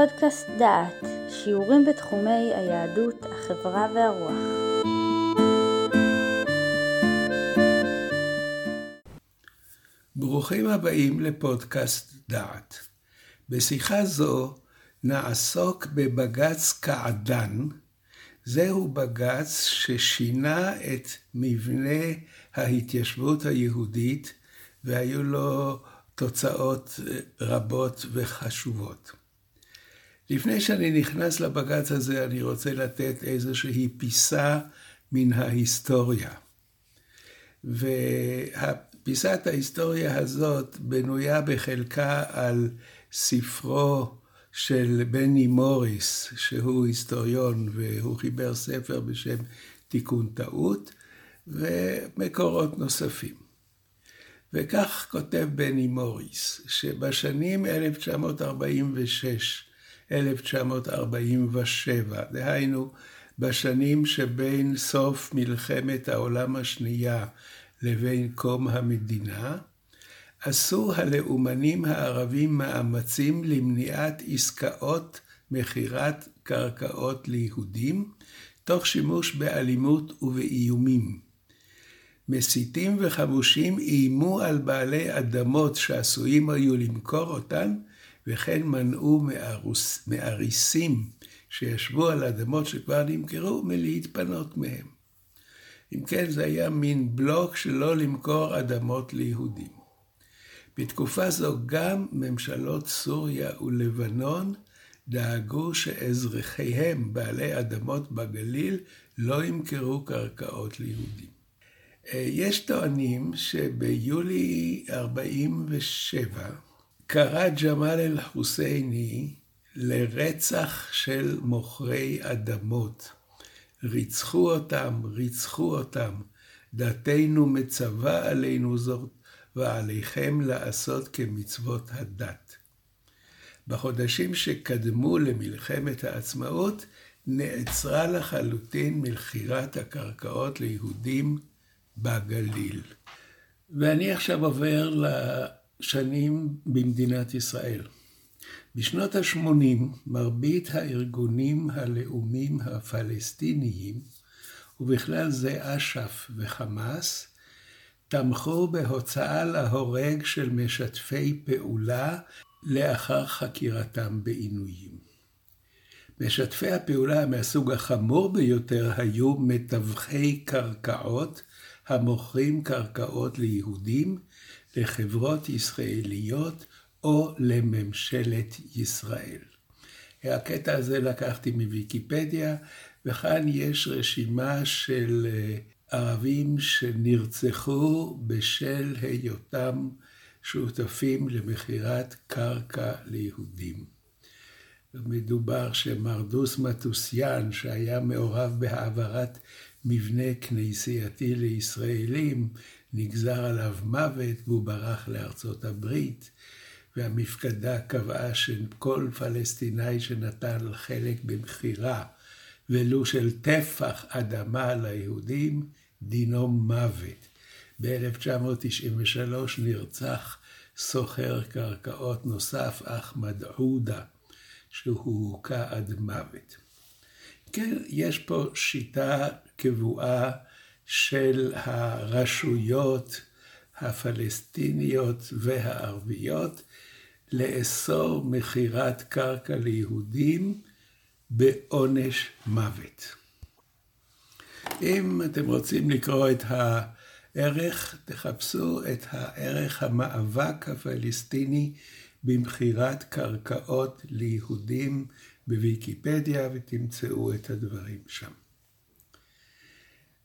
פודקאסט דעת, שיעורים בתחומי היהדות, החברה והרוח. ברוכים הבאים לפודקאסט דעת. בשיחה זו נעסוק בבג"ץ קעדאן. זהו בג"ץ ששינה את מבנה ההתיישבות היהודית והיו לו תוצאות רבות וחשובות. לפני שאני נכנס לבג"ץ הזה, אני רוצה לתת איזושהי פיסה מן ההיסטוריה. ופיסת ההיסטוריה הזאת בנויה בחלקה על ספרו של בני מוריס, שהוא היסטוריון והוא חיבר ספר בשם תיקון טעות, ומקורות נוספים. וכך כותב בני מוריס, שבשנים 1946 1947, דהיינו בשנים שבין סוף מלחמת העולם השנייה לבין קום המדינה, עשו הלאומנים הערבים מאמצים למניעת עסקאות מכירת קרקעות ליהודים, תוך שימוש באלימות ובאיומים. מסיתים וחמושים איימו על בעלי אדמות שעשויים היו למכור אותן, וכן מנעו מארוס, מאריסים שישבו על אדמות שכבר נמכרו מלהתפנות מהם. אם כן, זה היה מין בלוק שלא למכור אדמות ליהודים. בתקופה זו גם ממשלות סוריה ולבנון דאגו שאזרחיהם, בעלי אדמות בגליל, לא ימכרו קרקעות ליהודים. אה, יש טוענים שביולי 47' קרא ג'מאל אל-חוסייני לרצח של מוכרי אדמות. ריצחו אותם, ריצחו אותם. דתנו מצווה עלינו זאת, ועליכם לעשות כמצוות הדת. בחודשים שקדמו למלחמת העצמאות, נעצרה לחלוטין מכירת הקרקעות ליהודים בגליל. ואני עכשיו עובר שנים במדינת ישראל. בשנות ה-80 מרבית הארגונים הלאומיים הפלסטיניים, ובכלל זה אש"ף וחמאס, תמכו בהוצאה להורג של משתפי פעולה לאחר חקירתם בעינויים. משתפי הפעולה מהסוג החמור ביותר היו מתווכי קרקעות המוכרים קרקעות ליהודים לחברות ישראליות או לממשלת ישראל. הקטע הזה לקחתי מוויקיפדיה, וכאן יש רשימה של אה, ערבים שנרצחו בשל היותם שותפים למכירת קרקע ליהודים. מדובר שמרדוס מטוסיאן, שהיה מעורב בהעברת מבנה כנסייתי לישראלים, נגזר עליו מוות והוא ברח לארצות הברית, והמפקדה קבעה שכל פלסטיני שנטל חלק במכירה, ולו של טפח אדמה ליהודים, דינו מוות. ב-1993 נרצח סוחר קרקעות נוסף, אחמד עודה, שהוא הוכה עד מוות. כן, יש פה שיטה קבועה של הרשויות הפלסטיניות והערביות לאסור מכירת קרקע ליהודים בעונש מוות. אם אתם רוצים לקרוא את הערך, תחפשו את הערך המאבק הפלסטיני במכירת קרקעות ליהודים בוויקיפדיה ותמצאו את הדברים שם.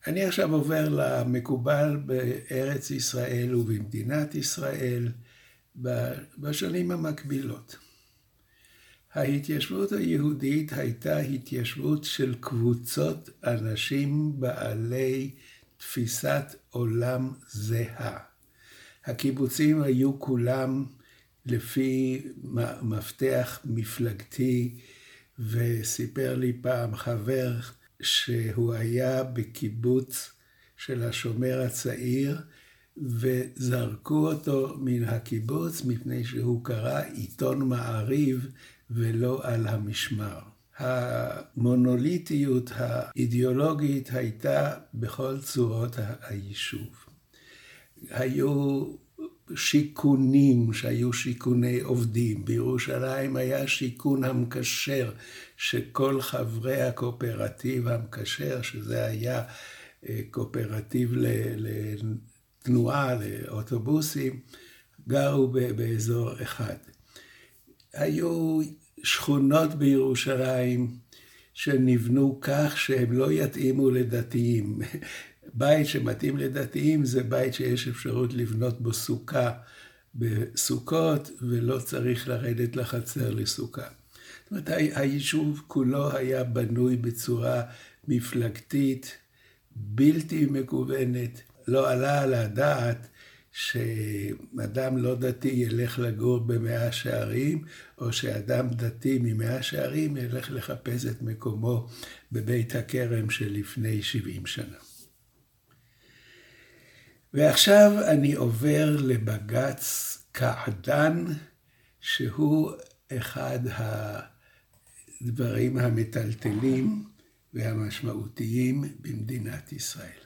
אני עכשיו עובר למקובל בארץ ישראל ובמדינת ישראל בשנים המקבילות. ההתיישבות היהודית הייתה התיישבות של קבוצות אנשים בעלי תפיסת עולם זהה. הקיבוצים היו כולם לפי מפתח מפלגתי, וסיפר לי פעם חבר שהוא היה בקיבוץ של השומר הצעיר, וזרקו אותו מן הקיבוץ מפני שהוא קרא עיתון מעריב ולא על המשמר. המונוליטיות האידיאולוגית הייתה בכל צורות היישוב. היו שיכונים שהיו שיכוני עובדים. בירושלים היה שיכון המקשר, שכל חברי הקואופרטיב המקשר, שזה היה אה, קואופרטיב לתנועה, לאוטובוסים, גרו באזור אחד. היו שכונות בירושלים שנבנו כך שהם לא יתאימו לדתיים. בית שמתאים לדתיים זה בית שיש אפשרות לבנות בו סוכה בסוכות, ולא צריך לרדת לחצר לסוכה. זאת אומרת, היישוב כולו היה בנוי בצורה מפלגתית, בלתי מקוונת. לא עלה על הדעת שאדם לא דתי ילך לגור במאה שערים, או שאדם דתי ממאה שערים ילך לחפש את מקומו בבית הכרם שלפני 70 שנה. ועכשיו אני עובר לבג"ץ קעדאן, שהוא אחד הדברים המטלטלים והמשמעותיים במדינת ישראל.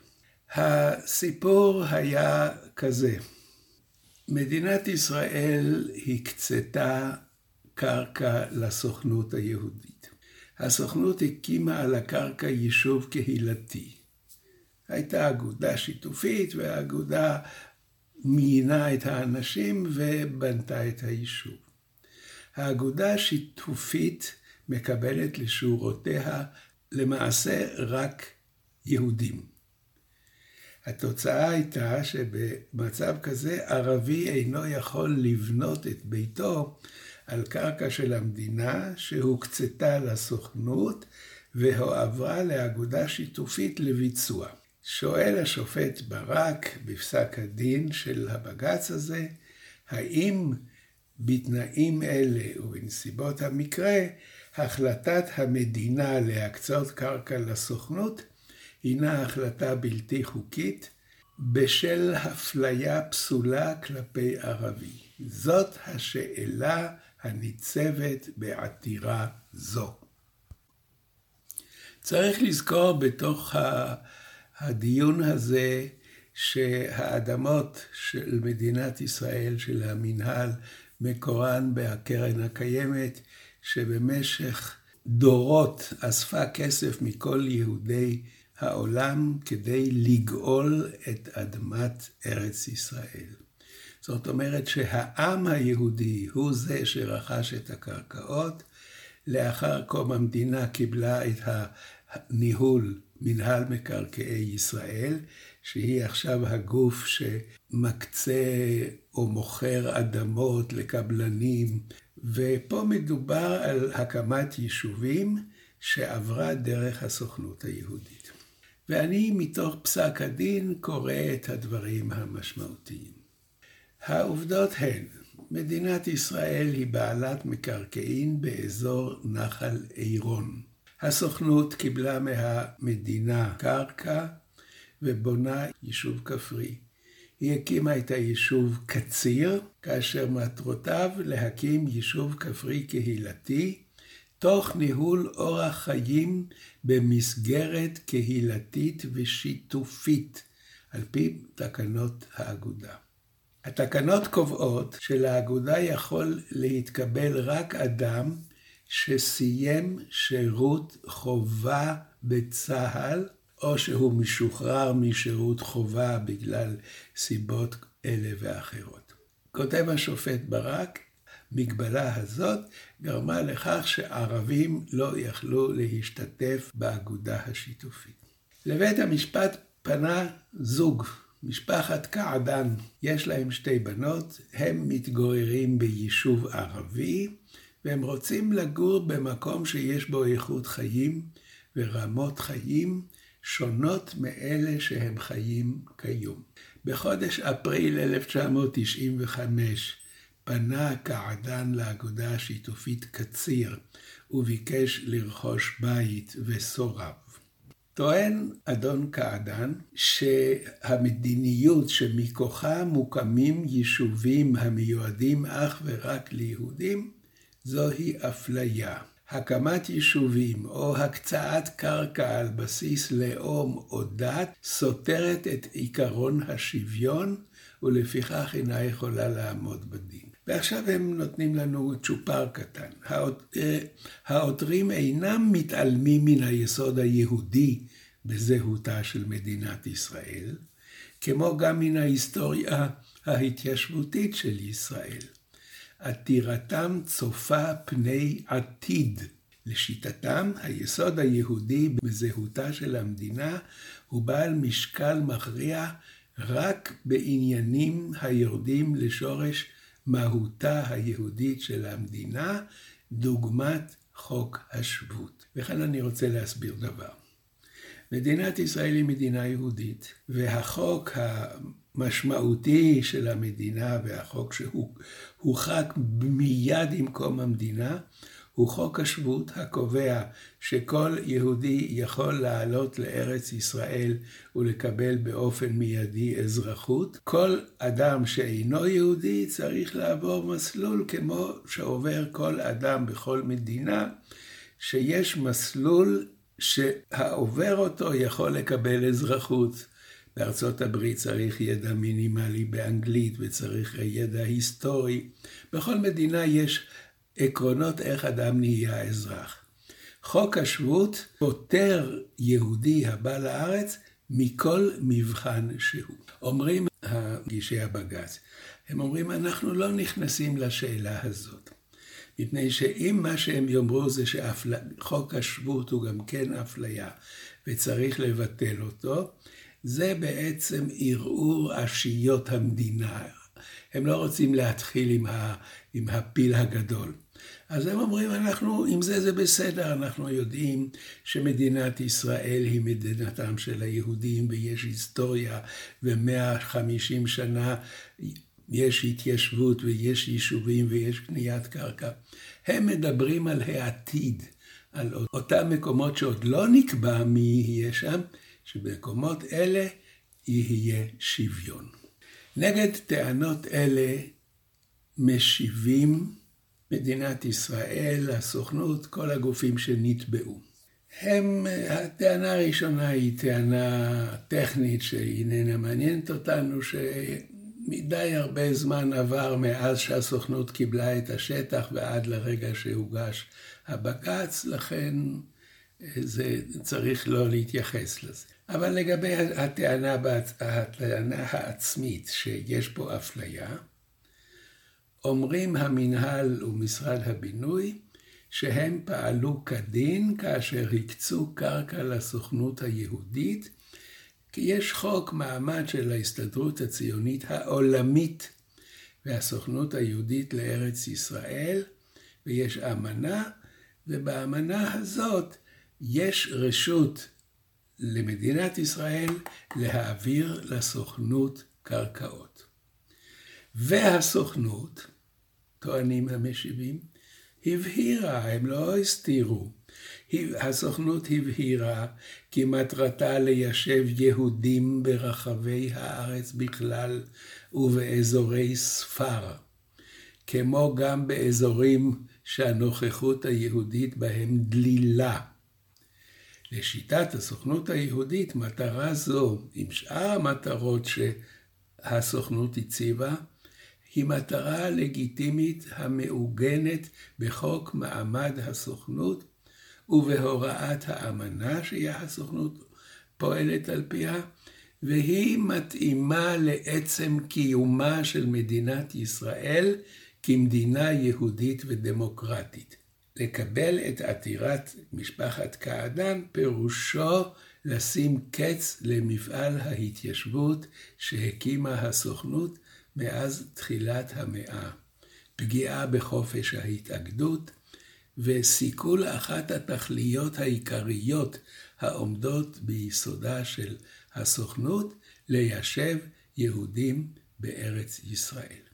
הסיפור היה כזה, מדינת ישראל הקצתה קרקע לסוכנות היהודית. הסוכנות הקימה על הקרקע יישוב קהילתי. הייתה אגודה שיתופית, והאגודה מיינה את האנשים ובנתה את היישוב. האגודה השיתופית מקבלת לשורותיה למעשה רק יהודים. התוצאה הייתה שבמצב כזה ערבי אינו יכול לבנות את ביתו על קרקע של המדינה שהוקצתה לסוכנות והועברה לאגודה שיתופית לביצוע. שואל השופט ברק בפסק הדין של הבג"ץ הזה, האם בתנאים אלה ובנסיבות המקרה, החלטת המדינה להקצות קרקע לסוכנות הינה החלטה בלתי חוקית בשל הפליה פסולה כלפי ערבי. זאת השאלה הניצבת בעתירה זו. צריך לזכור בתוך הדיון הזה שהאדמות של מדינת ישראל, של המינהל, מקורן בקרן הקיימת, שבמשך דורות אספה כסף מכל יהודי העולם כדי לגאול את אדמת ארץ ישראל. זאת אומרת שהעם היהודי הוא זה שרכש את הקרקעות, לאחר קום המדינה קיבלה את הניהול מנהל מקרקעי ישראל, שהיא עכשיו הגוף שמקצה או מוכר אדמות לקבלנים, ופה מדובר על הקמת יישובים שעברה דרך הסוכנות היהודית. ואני מתוך פסק הדין קורא את הדברים המשמעותיים. העובדות הן, מדינת ישראל היא בעלת מקרקעין באזור נחל עירון. הסוכנות קיבלה מהמדינה קרקע ובונה יישוב כפרי. היא הקימה את היישוב קציר, כאשר מטרותיו להקים יישוב כפרי קהילתי, תוך ניהול אורח חיים במסגרת קהילתית ושיתופית, על פי תקנות האגודה. התקנות קובעות שלאגודה יכול להתקבל רק אדם שסיים שירות חובה בצה"ל, או שהוא משוחרר משירות חובה בגלל סיבות אלה ואחרות. כותב השופט ברק, מגבלה הזאת גרמה לכך שערבים לא יכלו להשתתף באגודה השיתופית. לבית המשפט פנה זוג, משפחת קעדן. יש להם שתי בנות, הם מתגוררים ביישוב ערבי, והם רוצים לגור במקום שיש בו איכות חיים ורמות חיים שונות מאלה שהם חיים כיום. בחודש אפריל 1995 פנה קעדאן לאגודה השיתופית קציר וביקש לרכוש בית וסורב. טוען אדון קעדאן שהמדיניות שמכוחה מוקמים יישובים המיועדים אך ורק ליהודים, זוהי אפליה. הקמת יישובים או הקצאת קרקע על בסיס לאום או דת סותרת את עיקרון השוויון ולפיכך אינה יכולה לעמוד בדין. ועכשיו הם נותנים לנו צ'ופר קטן. אה, העותרים אינם מתעלמים מן היסוד היהודי בזהותה של מדינת ישראל, כמו גם מן ההיסטוריה ההתיישבותית של ישראל. עתירתם צופה פני עתיד. לשיטתם, היסוד היהודי בזהותה של המדינה הוא בעל משקל מכריע רק בעניינים היורדים לשורש מהותה היהודית של המדינה, דוגמת חוק השבות. וכאן אני רוצה להסביר דבר. מדינת ישראל היא מדינה יהודית, והחוק המשמעותי של המדינה והחוק שהוחק מיד עם קום המדינה, הוא חוק השבות הקובע שכל יהודי יכול לעלות לארץ ישראל ולקבל באופן מיידי אזרחות. כל אדם שאינו יהודי צריך לעבור מסלול כמו שעובר כל אדם בכל מדינה, שיש מסלול שהעובר אותו יכול לקבל אזרחות. בארצות הברית צריך ידע מינימלי באנגלית וצריך ידע היסטורי. בכל מדינה יש עקרונות איך אדם נהיה אזרח. חוק השבות פוטר יהודי הבא לארץ מכל מבחן שהוא. אומרים מגישי הבג"ץ, הם אומרים, אנחנו לא נכנסים לשאלה הזאת. מפני שאם מה שהם יאמרו זה שחוק השבות הוא גם כן אפליה וצריך לבטל אותו, זה בעצם ערעור אשיות המדינה. הם לא רוצים להתחיל עם, ה, עם הפיל הגדול. אז הם אומרים, אנחנו, עם זה זה בסדר, אנחנו יודעים שמדינת ישראל היא מדינתם של היהודים ויש היסטוריה ומאה חמישים שנה יש התיישבות ויש יישובים ויש קניית קרקע. הם מדברים על העתיד, על אותם מקומות שעוד לא נקבע מי יהיה שם, שבמקומות אלה יהיה שוויון. נגד טענות אלה משיבים מדינת ישראל, הסוכנות, כל הגופים שנתבעו. הם, הטענה הראשונה היא טענה טכנית שאיננה מעניינת אותנו, שמדי הרבה זמן עבר מאז שהסוכנות קיבלה את השטח ועד לרגע שהוגש הבג"ץ, לכן זה צריך לא להתייחס לזה. אבל לגבי הטענה, הטענה העצמית שיש פה אפליה, אומרים המינהל ומשרד הבינוי שהם פעלו כדין כאשר הקצו קרקע לסוכנות היהודית, כי יש חוק מעמד של ההסתדרות הציונית העולמית והסוכנות היהודית לארץ ישראל, ויש אמנה, ובאמנה הזאת יש רשות למדינת ישראל להעביר לסוכנות קרקעות. והסוכנות, טוענים המשיבים, הבהירה, הם לא הסתירו. הסוכנות הבהירה כי מטרתה ליישב יהודים ברחבי הארץ בכלל ובאזורי ספר, כמו גם באזורים שהנוכחות היהודית בהם דלילה. לשיטת הסוכנות היהודית, מטרה זו, עם שאר המטרות שהסוכנות הציבה, היא מטרה לגיטימית המעוגנת בחוק מעמד הסוכנות ובהוראת האמנה הסוכנות פועלת על פיה, והיא מתאימה לעצם קיומה של מדינת ישראל כמדינה יהודית ודמוקרטית. לקבל את עתירת משפחת קעדאן פירושו לשים קץ למפעל ההתיישבות שהקימה הסוכנות מאז תחילת המאה, פגיעה בחופש ההתאגדות וסיכול אחת התכליות העיקריות העומדות ביסודה של הסוכנות ליישב יהודים בארץ ישראל.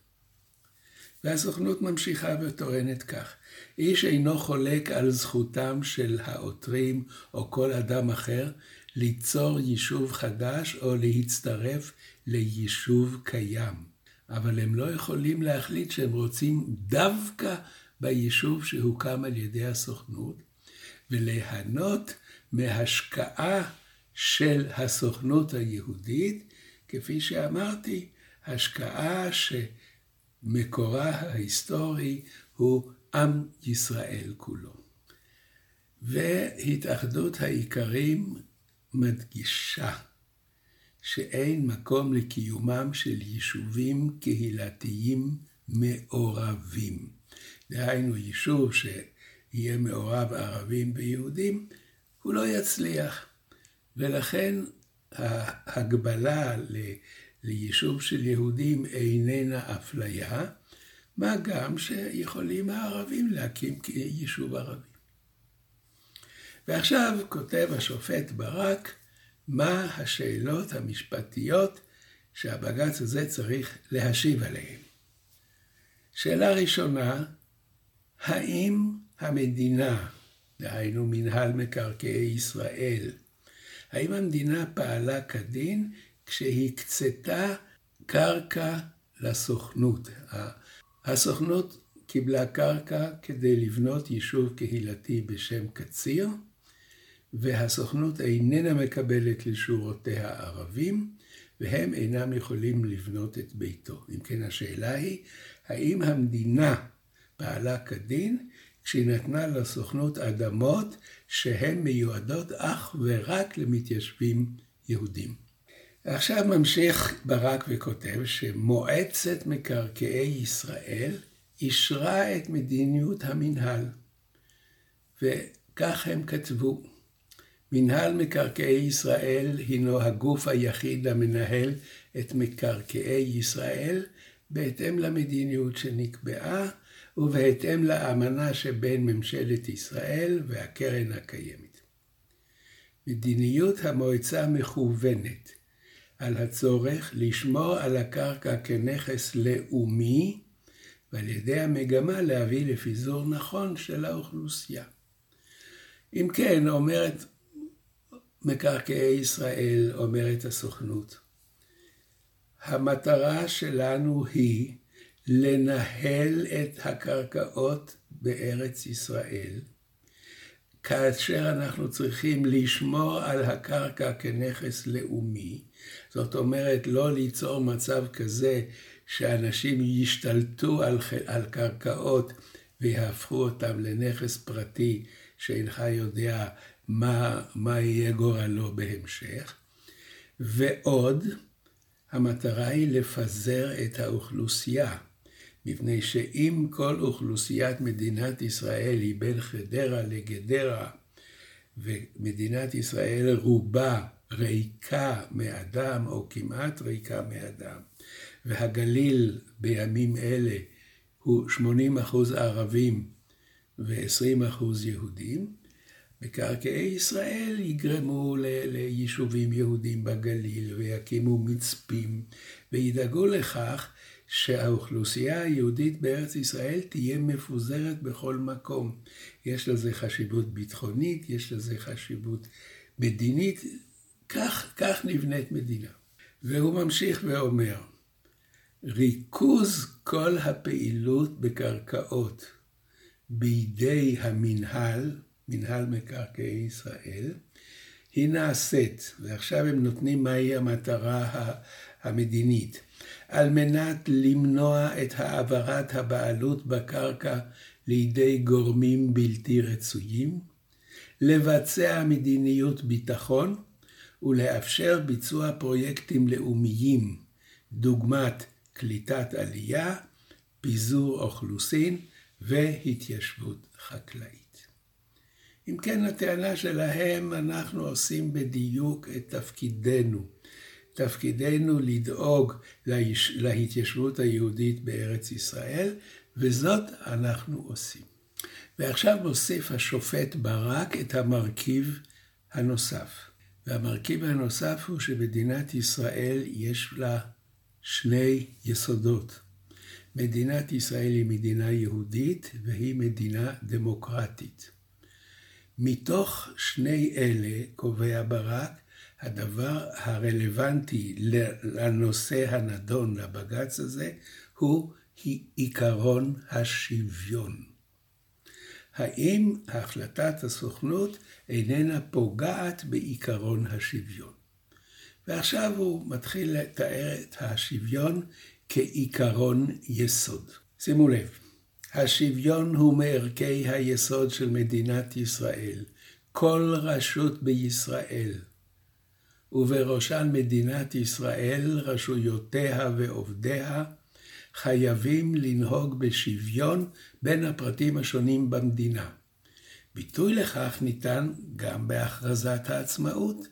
והסוכנות ממשיכה וטוענת כך: איש אינו חולק על זכותם של העותרים או כל אדם אחר ליצור יישוב חדש או להצטרף ליישוב קיים. אבל הם לא יכולים להחליט שהם רוצים דווקא ביישוב שהוקם על ידי הסוכנות, וליהנות מהשקעה של הסוכנות היהודית, כפי שאמרתי, השקעה שמקורה ההיסטורי הוא עם ישראל כולו. והתאחדות האיכרים מדגישה שאין מקום לקיומם של יישובים קהילתיים מעורבים. דהיינו, יישוב שיהיה מעורב ערבים ויהודים, הוא לא יצליח. ולכן ההגבלה ליישוב של יהודים איננה אפליה, מה גם שיכולים הערבים להקים יישוב ערבי. ועכשיו כותב השופט ברק, מה השאלות המשפטיות שהבג"ץ הזה צריך להשיב עליהן. שאלה ראשונה, האם המדינה, דהיינו מנהל מקרקעי ישראל, האם המדינה פעלה כדין כשהקצתה קרקע לסוכנות? הסוכנות קיבלה קרקע כדי לבנות יישוב קהילתי בשם קציר, והסוכנות איננה מקבלת לשורותיה ערבים, והם אינם יכולים לבנות את ביתו. אם כן, השאלה היא, האם המדינה פעלה כדין כשהיא נתנה לסוכנות אדמות שהן מיועדות אך ורק למתיישבים יהודים. עכשיו ממשיך ברק וכותב שמועצת מקרקעי ישראל אישרה את מדיניות המינהל. וכך הם כתבו: מינהל מקרקעי ישראל הינו הגוף היחיד המנהל את מקרקעי ישראל בהתאם למדיניות שנקבעה ובהתאם לאמנה שבין ממשלת ישראל והקרן הקיימת. מדיניות המועצה מכוונת על הצורך לשמור על הקרקע כנכס לאומי ועל ידי המגמה להביא לפיזור נכון של האוכלוסייה. אם כן, אומרת מקרקעי ישראל, אומרת הסוכנות, המטרה שלנו היא לנהל את הקרקעות בארץ ישראל, כאשר אנחנו צריכים לשמור על הקרקע כנכס לאומי, זאת אומרת לא ליצור מצב כזה שאנשים ישתלטו על, על קרקעות ויהפכו אותם לנכס פרטי שאינך יודע מה, מה יהיה גורלו בהמשך. ועוד, המטרה היא לפזר את האוכלוסייה. מפני שאם כל אוכלוסיית מדינת ישראל היא בין חדרה לגדרה, ומדינת ישראל רובה ריקה מאדם, או כמעט ריקה מאדם, והגליל בימים אלה הוא 80 אחוז ערבים ו-20 אחוז יהודים, מקרקעי ישראל יגרמו ליישובים יהודים בגליל ויקימו מצפים וידאגו לכך שהאוכלוסייה היהודית בארץ ישראל תהיה מפוזרת בכל מקום. יש לזה חשיבות ביטחונית, יש לזה חשיבות מדינית, כך, כך נבנית מדינה. והוא ממשיך ואומר, ריכוז כל הפעילות בקרקעות בידי המינהל, מינהל מקרקעי ישראל, היא נעשית, ועכשיו הם נותנים מהי המטרה המדינית. על מנת למנוע את העברת הבעלות בקרקע לידי גורמים בלתי רצויים, לבצע מדיניות ביטחון ולאפשר ביצוע פרויקטים לאומיים, דוגמת קליטת עלייה, פיזור אוכלוסין והתיישבות חקלאית. אם כן, הטענה שלהם, אנחנו עושים בדיוק את תפקידנו. תפקידנו לדאוג להתיישבות היהודית בארץ ישראל, וזאת אנחנו עושים. ועכשיו מוסיף השופט ברק את המרכיב הנוסף. והמרכיב הנוסף הוא שמדינת ישראל יש לה שני יסודות. מדינת ישראל היא מדינה יהודית והיא מדינה דמוקרטית. מתוך שני אלה, קובע ברק, הדבר הרלוונטי לנושא הנדון לבג"ץ הזה הוא עיקרון השוויון. האם החלטת הסוכנות איננה פוגעת בעיקרון השוויון? ועכשיו הוא מתחיל לתאר את השוויון כעיקרון יסוד. שימו לב, השוויון הוא מערכי היסוד של מדינת ישראל. כל רשות בישראל, ובראשן מדינת ישראל, רשויותיה ועובדיה, חייבים לנהוג בשוויון בין הפרטים השונים במדינה. ביטוי לכך ניתן גם בהכרזת העצמאות.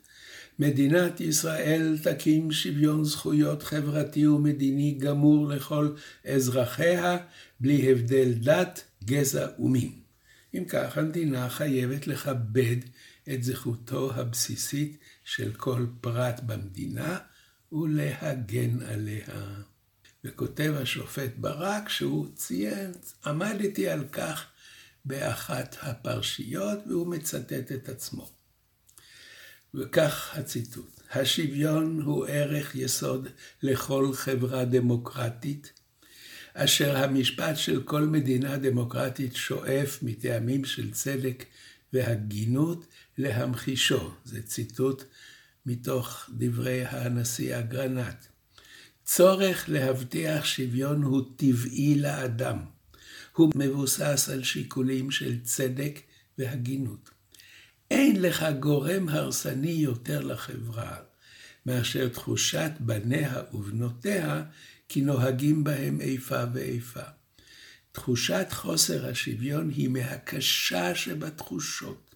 מדינת ישראל תקים שוויון זכויות חברתי ומדיני גמור לכל אזרחיה, בלי הבדל דת, גזע ומין. אם כך, המדינה חייבת לכבד את זכותו הבסיסית של כל פרט במדינה ולהגן עליה. וכותב השופט ברק שהוא ציין, עמדתי על כך באחת הפרשיות, והוא מצטט את עצמו. וכך הציטוט: השוויון הוא ערך יסוד לכל חברה דמוקרטית, אשר המשפט של כל מדינה דמוקרטית שואף מטעמים של צדק והגינות להמחישו. זה ציטוט מתוך דברי הנשיא אגרנט. צורך להבטיח שוויון הוא טבעי לאדם. הוא מבוסס על שיקולים של צדק והגינות. אין לך גורם הרסני יותר לחברה מאשר תחושת בניה ובנותיה כי נוהגים בהם איפה ואיפה. תחושת חוסר השוויון היא מהקשה שבתחושות.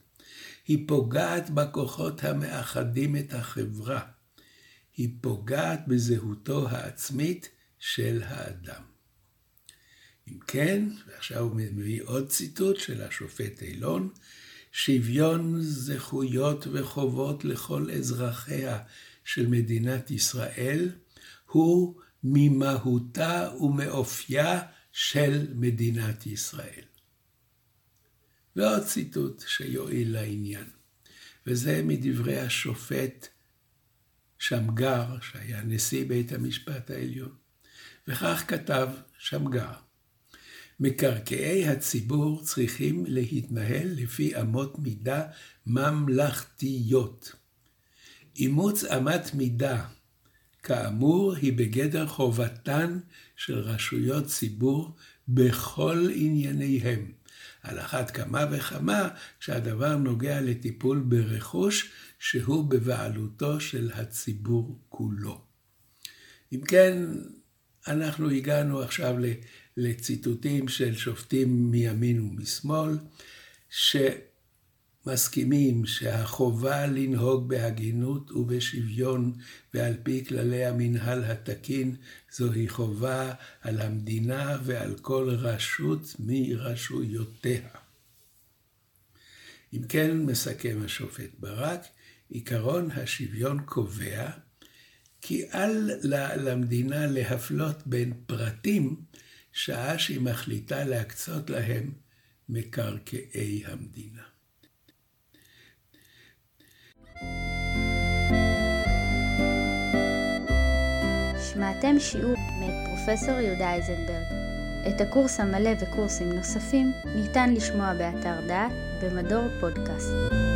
היא פוגעת בכוחות המאחדים את החברה. היא פוגעת בזהותו העצמית של האדם. אם כן, ועכשיו הוא מביא עוד ציטוט של השופט אילון, שוויון זכויות וחובות לכל אזרחיה של מדינת ישראל הוא ממהותה ומאופייה של מדינת ישראל. ועוד ציטוט שיועיל לעניין, וזה מדברי השופט שמגר, שהיה נשיא בית המשפט העליון. וכך כתב שמגר: מקרקעי הציבור צריכים להתנהל לפי אמות מידה ממלכתיות. אימוץ אמת מידה, כאמור, היא בגדר חובתן של רשויות ציבור בכל ענייניהם. על אחת כמה וכמה כשהדבר נוגע לטיפול ברכוש שהוא בבעלותו של הציבור כולו. אם כן, אנחנו הגענו עכשיו לציטוטים של שופטים מימין ומשמאל, שמסכימים שהחובה לנהוג בהגינות ובשוויון ועל פי כללי המנהל התקין זוהי חובה על המדינה ועל כל רשות מרשויותיה. אם כן, מסכם השופט ברק, עיקרון השוויון קובע כי אל למדינה להפלות בין פרטים שעה שהיא מחליטה להקצות להם מקרקעי המדינה. שמעתם שיעור מאת פרופסור יהודה איזנברג. את הקורס המלא וקורסים נוספים ניתן לשמוע באתר דעת במדור פודקאסט.